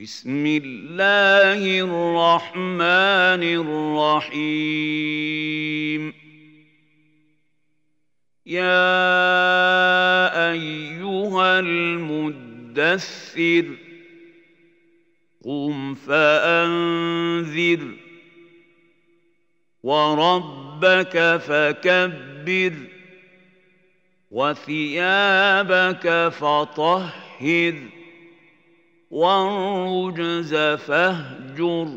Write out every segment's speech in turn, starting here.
بسم الله الرحمن الرحيم. يا أيها المدثر قم فأنذر وربك فكبر وثيابك فطهر. والرجز فاهجر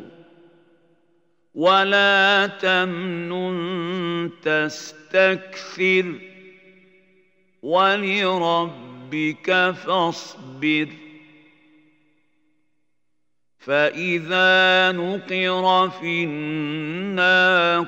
ولا تمنن تستكثر ولربك فاصبر فاذا نقر في الناقور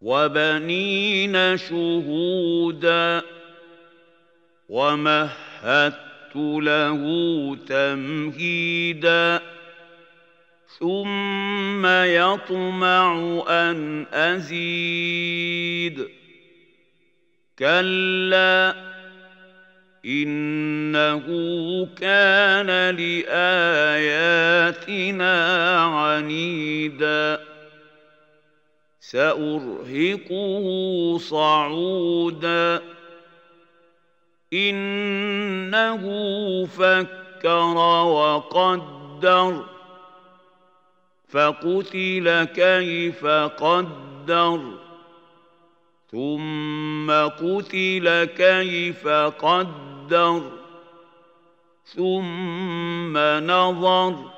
وبنين شهودا ومهدت له تمهيدا ثم يطمع أن أزيد كلا إنه كان لآياتنا عنيدا سأرهقه صعودا. إنه فكر وقدر. فقتل كيف قدر. ثم قتل كيف قدر. ثم نظر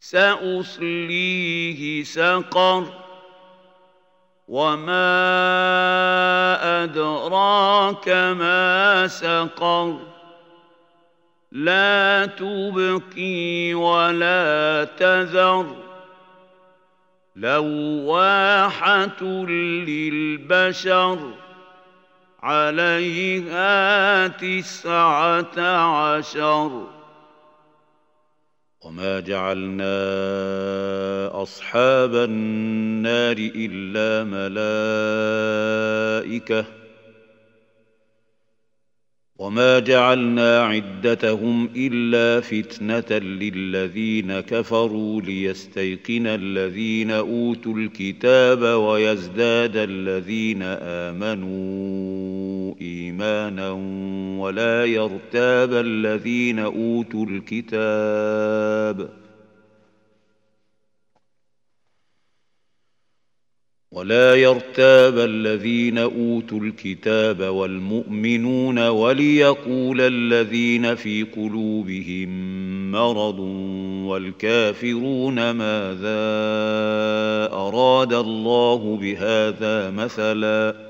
سأصليه سقر. وما أدراك ما سقر. لا تبقي ولا تذر. لواحة للبشر. عليها تسعة عشر. وما جعلنا اصحاب النار الا ملائكه وما جعلنا عدتهم الا فتنه للذين كفروا ليستيقن الذين اوتوا الكتاب ويزداد الذين امنوا إيمانا ولا يرتاب الذين أوتوا الكتاب. ولا يرتاب الذين أوتوا الكتاب والمؤمنون وليقول الذين في قلوبهم مرض والكافرون ماذا أراد الله بهذا مثلا.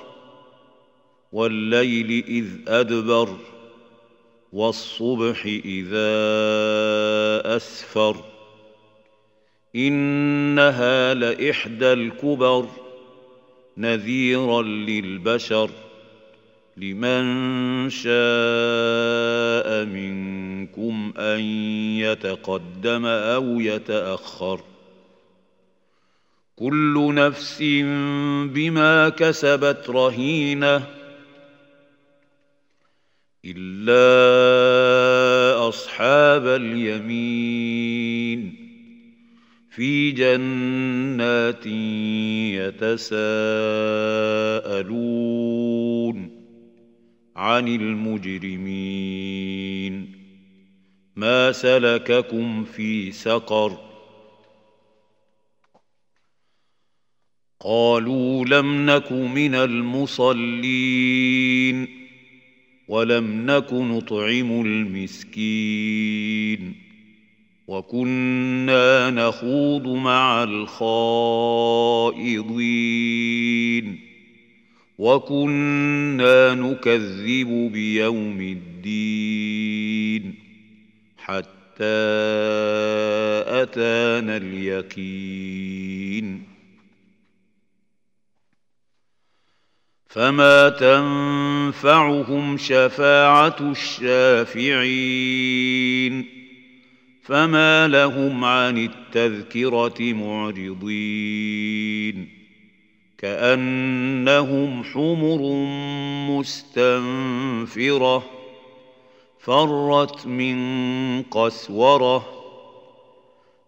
والليل إذ أدبر والصبح إذا أسفر إنها لإحدى الكبر نذيرا للبشر لمن شاء منكم أن يتقدم أو يتأخر كل نفس بما كسبت رهينة إلا أصحاب اليمين في جنات يتساءلون عن المجرمين. ما سلككم في سقر؟ قالوا لم نك من المصلين. ولم نك نطعم المسكين وكنا نخوض مع الخائضين وكنا نكذب بيوم الدين حتى أتانا اليقين فما تنفعهم شفاعه الشافعين فما لهم عن التذكره معرضين كانهم حمر مستنفره فرت من قسوره